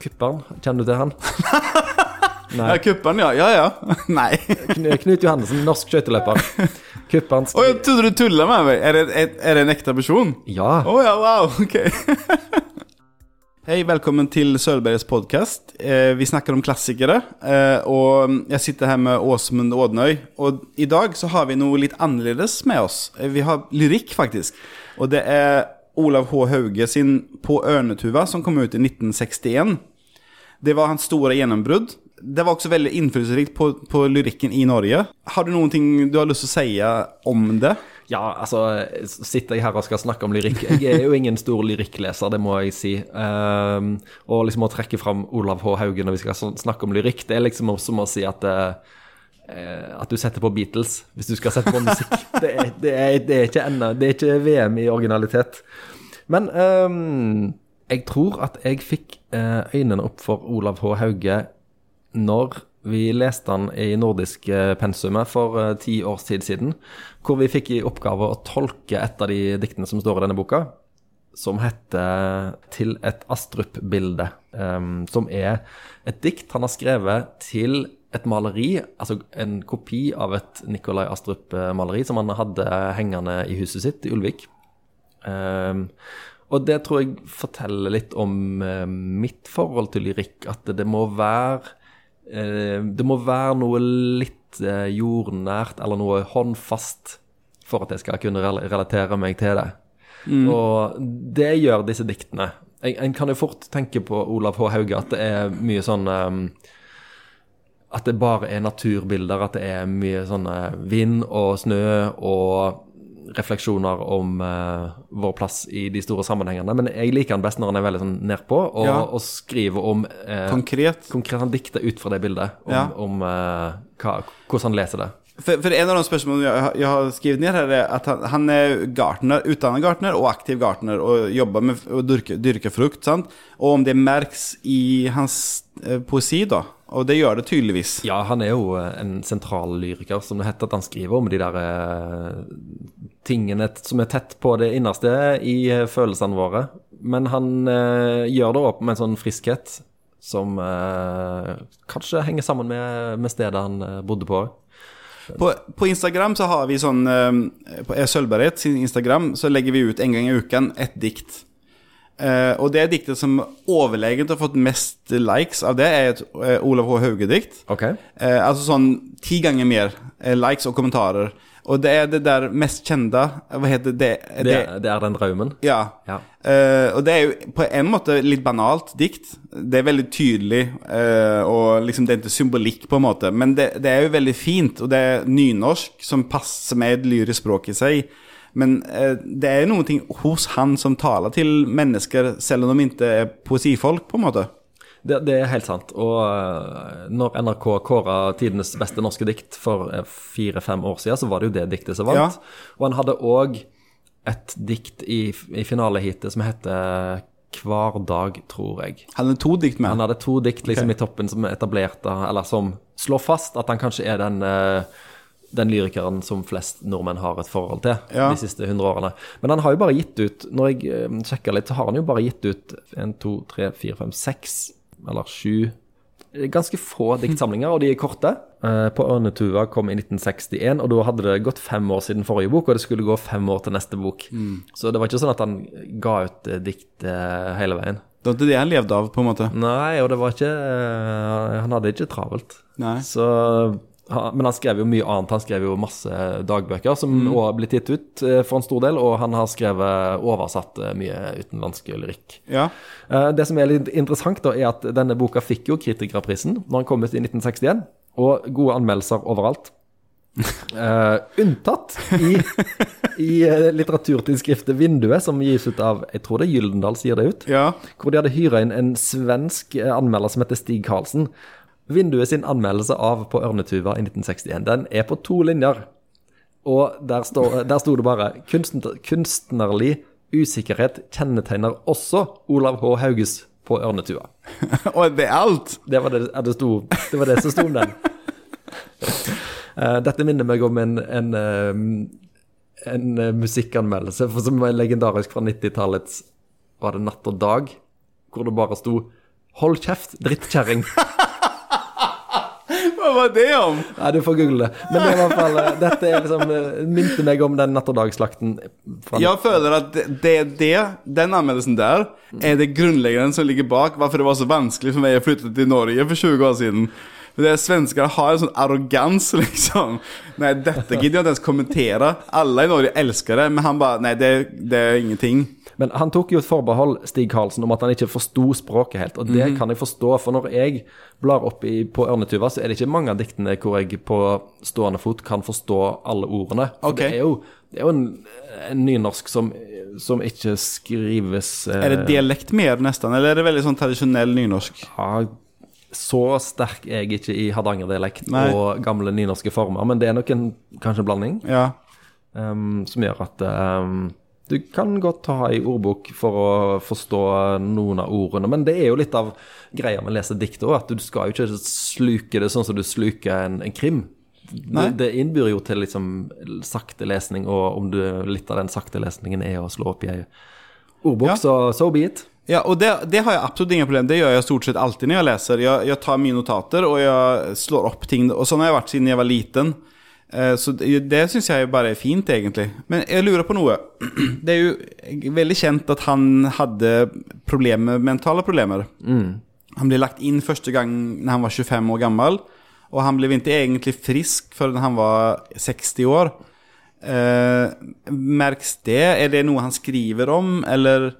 Kupperen, kjenner du til han? Ja, kupperen, ja. Ja, ja. Nei. Knut Johannessen, norsk skøyteløper. Kupperen Å, jeg trodde du tulla med meg. Er det, er, er det en ekte person? Ja. Å ja, wow, ok. Hei, velkommen til Sølbergs podcast. Eh, vi snakker om klassikere, eh, og jeg sitter her med Åsmund Ådnøy. Og i dag så har vi noe litt annerledes med oss. Eh, Vi har lyrikk, faktisk. Og det er Olav H. Hauge sin På Ørnetuva, som kom ut i 1961. Det var hans store gjennombrudd. Det var også veldig innflytelsesrikt på, på lyrikken i Norge. Har du noen ting du har lyst til å si om det? Ja, altså, sitter jeg her og skal snakke om lyrikk. Jeg er jo ingen stor lyrikkleser, det må jeg si. Um, og liksom å trekke fram Olav H. Haugen når vi skal snakke om lyrikk, det er liksom som å si at uh, at du setter på Beatles hvis du skal sette på musikk. Det er, det er, det er, ikke, enda, det er ikke VM i originalitet. Men um, jeg tror at jeg fikk øynene opp for Olav H. Hauge når vi leste han i nordisk eh, pensumet for eh, ti års tid siden, hvor vi fikk i oppgave å tolke et av de diktene som står i denne boka, som heter 'Til et Astrup-bilde', som er et dikt han har skrevet til et maleri, altså en kopi av et Nikolai Astrup-maleri som han hadde hengende i huset sitt i Ulvik. Em, og det tror jeg forteller litt om eh, mitt forhold til lyrikk, at det må være eh, Det må være noe litt eh, jordnært eller noe håndfast for at jeg skal kunne relatere meg til det. Og det gjør disse diktene. En, en kan jo fort tenke på Olav H. Hauge at det er mye sånn At det bare er naturbilder, at det er mye sånn vind og snø og refleksjoner om uh, vår plass i de store sammenhengene. Men jeg liker han best når han er veldig sånn nedpå og, Ja. og skriver om uh, Konkret? Konkret han dikter ut fra det bildet, om, Ja. om uh, hva, hvordan han leser det. For, for en av de spørsmålene jeg, jeg har skrevet ned her, er at han, han er gartner, utdannet gartner og aktiv gartner, og jobber med å dyrke, dyrke frukt. sant? Og om det merks i hans eh, poesi, da. Og det gjør det tydeligvis. Ja, han er jo eh, en sentral lyriker, som det heter, at han skriver om de der eh, tingene som er tett på det innerste i eh, følelsene våre. Men han eh, gjør det opp med en sånn friskhet som kanskje henger sammen med, med stedet han bodde på. På, på Instagram så har vi sånn eh, På Sølvberget sin Instagram så legger vi ut en gang i uken et dikt. Eh, og det diktet som overlegent har fått mest likes av det, er et eh, Olav H. Hauge-dikt. Okay. Eh, altså sånn ti ganger mer eh, likes og kommentarer. Og det er det der mest kjente Hva heter det? Det, det er den drømmen. Ja. Ja. Uh, og det er jo på en måte litt banalt dikt. Det er veldig tydelig, uh, og liksom det er ikke symbolikk, på en måte. Men det, det er jo veldig fint, og det er nynorsk som passer med et lyrisk språk i seg. Men uh, det er noe hos han som taler til mennesker, selv om de ikke er poesifolk, på en måte. Det, det er helt sant. Og eh, når NRK kåra tidenes beste norske dikt for eh, fire-fem år siden, så var det jo det diktet som vant. Ja. Og han hadde òg et dikt i, i finaleheatet som heter Hver dag, tror jeg. Han hadde to dikt med. Han hadde to dikt liksom okay. i toppen som etablerte, eller som slår fast at han kanskje er den, eh, den lyrikeren som flest nordmenn har et forhold til Ja. de siste hundre årene. Men han har jo bare gitt ut, når jeg sjekker sjekka litt, så har han jo bare gitt ut en, to, tre, fire, fem, seks eller sju Ganske få diktsamlinger, og de er korte. Eh, på Ørnetuva kom i 1961, og da hadde det gått fem år siden forrige bok, og det skulle gå fem år til neste bok. Så det var ikke sånn at han ga ut eh, dikt eh, hele veien. Det var ikke det han levde av, på en måte. Nei, og det var ikke Han hadde ikke travelt. Nei. Så Men han skrev jo mye annet. Han skrev jo masse dagbøker som Mm. også har blitt gitt ut eh, for en stor del, og han har skrevet oversatt eh, mye utenlandsk lyrikk. Ja. Eh, Det som er litt interessant, da, er at denne boka fikk jo Kritikerprisen når den kom ut i 1961, og gode anmeldelser overalt. uh, unntatt i, i litteraturtidsskriftet Vinduet, som gis ut av jeg tror det er Gyldendal sier det ut. Ja. Hvor de hadde hyra inn en svensk anmelder som heter Stig Karlsen. Vinduet sin anmeldelse av På Ørnetuva i 1961, den er på to linjer. Og der, står, der sto det bare Kunstner, Kunstnerlig usikkerhet kjennetegner også Olav H. Hauges På Ørnetua. Og det er alt! Det var det, det, sto, det var det som sto om den. Eh, dette minner meg om en, en, eh, en eh, musikkanmeldelse som var legendarisk fra 90-tallets Var det Natt og Dag? Hvor det bare sto Hold kjeft, drittkjerring. Hva var det om? Nei, du får google det. Men det er i hvert fall, eh, dette er liksom, eh, minte meg om den natt og dag-slakten. Jeg føler at det, er det, den anmeldelsen der er det grunnleggende som ligger bak hvorfor det var så vanskelig for meg å flytte til Norge for 20 år siden. For det er Svensker har en sånn arrogans, liksom. Nei, dette gidder jeg ikke ens kommentere. Alle i Norge elsker det, men han bare Nei, det, det er ingenting. Men han tok jo et forbehold, Stig Karlsen, om at han ikke forsto språket helt. Og det kan jeg forstå, for når jeg blar opp i, på Ørnetuva, så er det ikke mange av diktene hvor jeg på stående fot kan forstå alle ordene. For okay. det er jo, det er jo en, en nynorsk som, som ikke skrives eh, Er det dialekt mer, nesten, eller er det veldig sånn tradisjonell nynorsk? Ja, så sterk er jeg ikke i hardangerdialekt og gamle nynorske former, men det er nok en, kanskje en blanding Ja. um, som gjør at ehm, du kan godt ha i ordbok for å forstå noen av ordene, men det er jo litt av greia med å lese dikt òg, at du skal jo ikke sluke det sånn som du sluker en, en krim. Det, det innbyr jo til liksom sakte lesning, og om du, litt av den sakte lesningen er å slå opp i ei ordbok, Ja. så so be it. Ja, og det, det har jeg absolutt ingen problem Det gjør jeg stort sett alltid når jeg leser. Jeg, jeg tar mine notater, og jeg slår opp ting. Og sånn har jeg vært siden jeg var liten. Eh, Så det, syns jeg bare er fint, egentlig. Men jeg lurer på noe. Det er jo veldig kjent at han hadde problemer, mentale problemer. Han ble lagt inn første gang når han var 25 år gammel. Og han ble ikke egentlig frisk før han var 60 år. Eh, merks det? Er det noe han skriver om, eller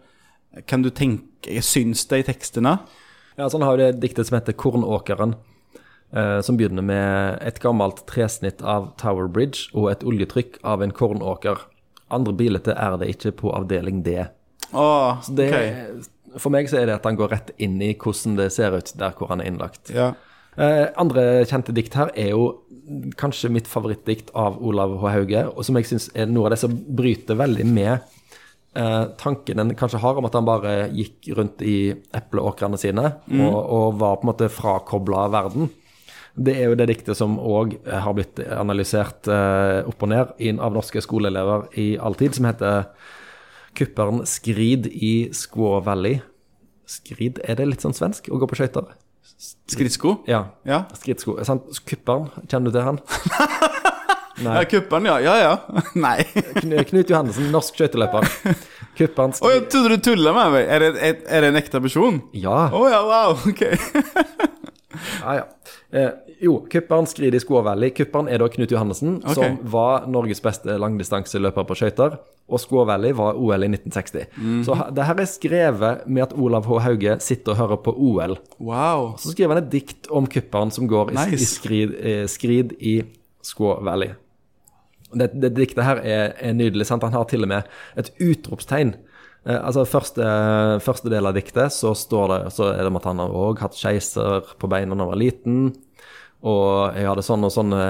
kan du tenke Syns det i tekstene? Ja, sånn har jo det diktet som heter Kornåkeren, som begynner med et gammelt tresnitt av Tower Bridge og et oljetrykk av en kornåker. Andre bilete er det ikke på avdeling D. Åh, Det, okay. For meg så er det at han går rett inn i hvordan det ser ut der hvor han er innlagt. Ja. Eh, andre kjente dikt her er jo kanskje mitt favorittdikt av Olav H. Hauge, og som jeg syns er noe av det som bryter veldig med eh, tanken en kanskje har om at han bare gikk rundt i epleåkrene sine og, og var på en måte frakobla verden. Det er jo det diktet som òg har blitt analysert eh, opp og ned av norske skoleelever i all tid, som heter 'Kupperen skrid i Squaw Valley'. Skrid, er det litt sånn svensk å gå på skøyter? Skridsko? Ja. Ja. Skridsko. Kupperen, kjenner du til han? Nei. Ja, kupperen, ja. Ja, ja. Nei. Knut Johannessen, norsk skøyteløper. Kupperen Å, jeg skrid... trodde du tulla med meg. Er det, er, er det en ekte person? Ja. Å ja, wow. Ok. ja, ja. Eh, jo, kupperen skrider i Squaw Valley. Kupperen er da Knut Johannessen, okay. som var Norges beste langdistanseløper på skøyter. Og Valley var OL i 1960. Mhm. Så det her er skrevet med at Olav H. Hauge sitter og hører på OL. Wow. Så skriver han et dikt om kupperen som går i, i skrid, eh, skrid i Squaw Valley. Det, det diktet her er, er nydelig. sant? Han har til og med et utropstegn. Eh, altså første, første del av diktet så står det så er det om at han har òg hatt keiser på beina da han var liten. Og jeg hadde sånne og sånne,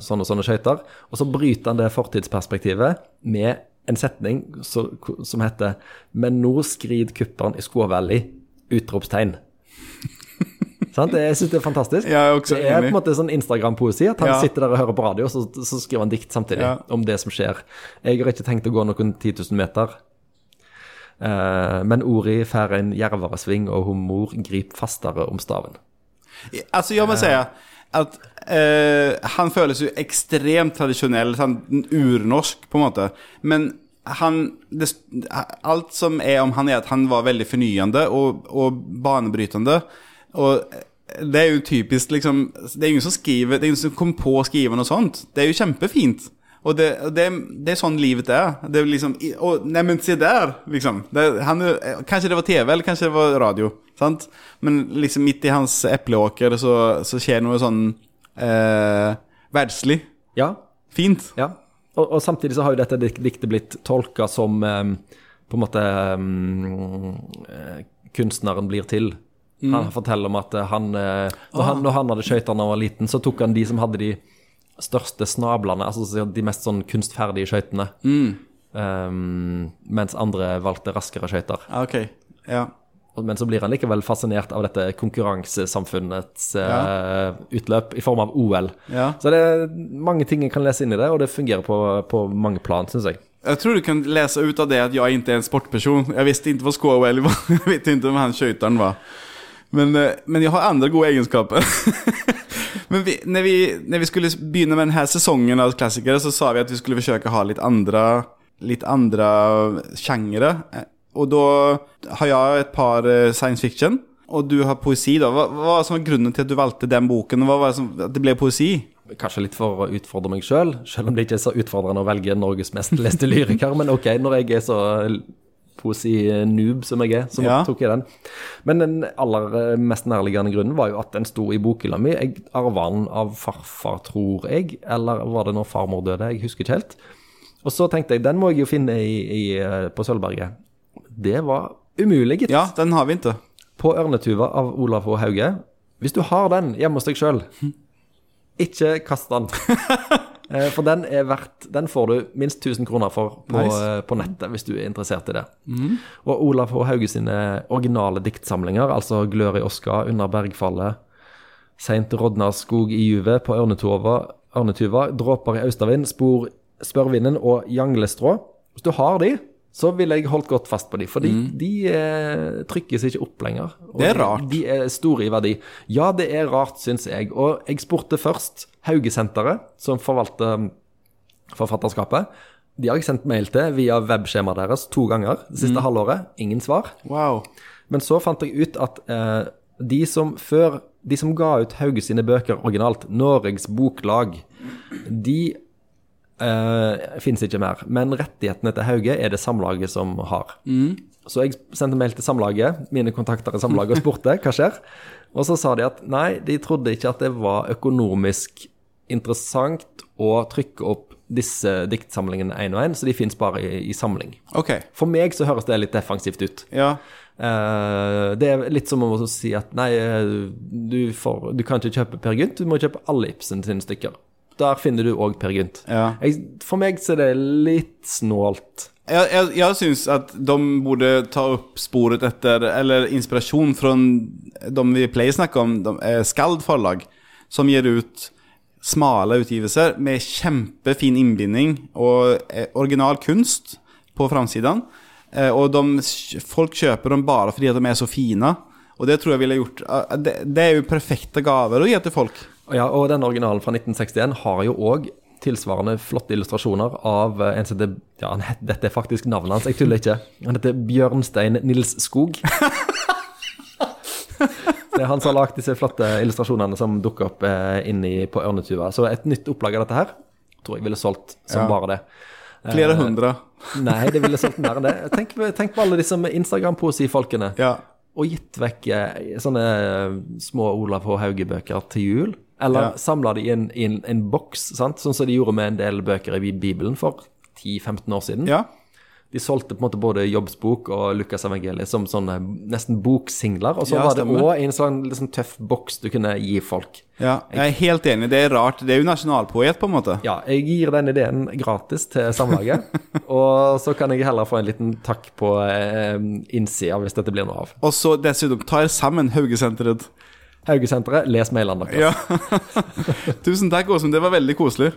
sånne, sånne skøyter. Og så bryter han det fortidsperspektivet med en setning så, som heter Men nå skrid kupperen i Valley! Utropstegn. Sant? Jeg syns det er fantastisk. Jeg er det er på en måte sånn Instagram-poesi. At han Ja. sitter der og hører på radio, og så, så skriver han dikt samtidig Ja. om det som skjer. Jeg har ikke tenkt å gå noen 10 000 meter. Eh, men ordet får en djervere sving, og hun mor griper fastere om staven. Altså, jeg må si at eh, han føles jo ekstremt tradisjonell, sånn urnorsk, på en måte. Men han det, Alt som er om han, er at han var veldig fornyende og, og banebrytende. Og det er jo typisk, liksom Det er ingen som skriver Det er ingen som kom på å skrive noe sånt. Det er jo kjempefint. Og det, det, det er sånn livet er. Det er liksom og, Neimen, se der, liksom. Det, han, er- kanskje det var TV, eller kanskje det var radio. Sant? Men liksom midt i hans epleåker så, så skjer noe sånn eh, verdslig. Ja, Fint. ja. Og, og samtidig så har jo dette diktet blitt tolka som eh, på en måte eh, kunstneren blir til. Han forteller om at eh, han, eh, når, han når han hadde skøyter da han var liten, så tok han de som hadde de største snablene, altså de mest sånn kunstferdige skøytene. Eh, mens andre valgte raskere skøyter. Okay. Ja. Men så blir han likevel fascinert av dette konkurransesamfunnets eh, utløp i form av OL. Ja. Så det er mange ting en kan lese inn i det, og det fungerer på, på mange plan, syns jeg. Jag tror du kan läsa ut av det att jag inte är en sportperson. Jag visste inte vad squawell var. Jag vet inte om han skjutaren var. Men, eh, men jeg har andre gode egenskaper. men vi, når, vi, när vi skulle begynne med denne sesongen av klassikere, så sa vi at vi skulle forsøke å ha litt andre, litt andre sjangere. Og da har jeg et par eh, science fiction, og du har poesi. da. Hva, hva var grunnen til at du valgte den boken? Hva var det som, at det ble poesi? Kanskje litt for å utfordre meg sjøl, selv, selv om det ikke er så utfordrende å velge Norges mest leste lyriker. Men ok, når jeg er så poesi-noob som jeg er, så Ja. tok jeg den. Men den aller eh, mest nærliggende grunnen var jo at den sto i bokhylla mi. Jeg arva den av farfar, tror jeg. Eller var det når farmor døde? Jeg husker ikke helt. Og så tenkte jeg, den må jeg jo finne i, i, eh, på Sølvberget. Det var umulig, gitt. Ja, den har vi ikke. På Ørnetuva av Olav H. Hauge. Hvis du har den hjemme hos deg sjøl, ikke kast den. Eh, For den er verdt Den får du minst 1000 kroner for på, Nice. eh, på nettet, hvis du er interessert i det. Og Olav H. Hauge sine originale diktsamlinger, altså 'Glør i Oska', 'Under bergfallet', 'Seint rodnar skog i juvet', 'På Ørnetuva', 'Dråper i austavind', 'Spor spørvinden' og 'Janglestrå'. Hvis du har de, så ville jeg holdt godt fast på de, for de eh, trykkes ikke opp lenger. Og Det er rart. De er store i verdi. Ja, det er rart, syns jeg. Og jeg spurte først Haugesenteret, som forvalter um, forfatterskapet. De har jeg sendt mail til via webskjemaet deres to ganger det siste halvåret. Ingen svar. Wow. Men så fant jeg ut at eh, de som før De som ga ut Hauge sine bøker originalt, Norges Boklag, de uh, fins ikke mer. Men rettighetene til Hauge er det Samlaget som har. Så jeg sendte mail til Samlaget, mine kontakter i Samlaget, og spurte hva skjer. Og så sa de at nei, de trodde ikke at det var økonomisk interessant å trykke opp disse diktsamlingene én og én, så de fins bare i, i samling. Okay. For meg så høres det litt defensivt ut. Ja. Uh, det er litt som å si at nei, eh, du, får, du kan ikke kjøpe Per Gynt, du må kjøpe alle Ibsen sine stykker. Der finner du òg Per Gynt. Ja. For meg så er det litt snålt. Jeg, jeg, jeg syns at de burde ta opp sporet etter Eller inspirasjon fra de vi pleier å snakke om, de, eh, Skald forlag, som gir ut smale utgivelser med kjempefin innbinding og eh, original kunst på framsiden. Eh, og de, folk kjøper dem bare fordi de er så fine. Og det tror jeg ville gjort det, det er jo perfekte gaver å gi til folk. Ja, og den originalen fra 1961 har jo òg tilsvarende flotte illustrasjoner av eh, en som heter Ja, dette er faktisk navnet hans, jeg tuller ikke. Han heter Bjørnstein Nils Skog. Det er han som har lagd disse flotte illustrasjonene som dukker opp eh, inni på Ørnetuva. Så et nytt opplag av dette her tror jeg ville solgt som Ja. bare det. Flere Eh, hundre. Nei, det ville solgt mer enn det. Tenk, tenk på alle disse Instagram-poesifolkene. Ja. Og gitt vekk eh, sånne små Olav H. Hauge-bøker til jul. Eller Ja. samla de i en, i en, en boks, sant? sånn som de gjorde med en del bøker i Bibelen for 10-15 år siden. ja. De solgte på en måte både Jobbs bok og Lukas evangeliet som sånne nesten boksingler. Og så Ja, var det òg en sånn liksom, tøff boks du kunne gi folk. ja. Jeg er helt enig. Det er rart. Det er jo nasjonalpoet, på en måte. Ja, jeg gir den ideen gratis til Samlaget. og så kan jeg heller få en liten takk på eh, innsida hvis dette blir noe av. Og så dessuten, ta sammen, Haugesenteret. Haugesenteret, les mailene deres. Ja. Tusen takk, Åsmund. Det var veldig koselig.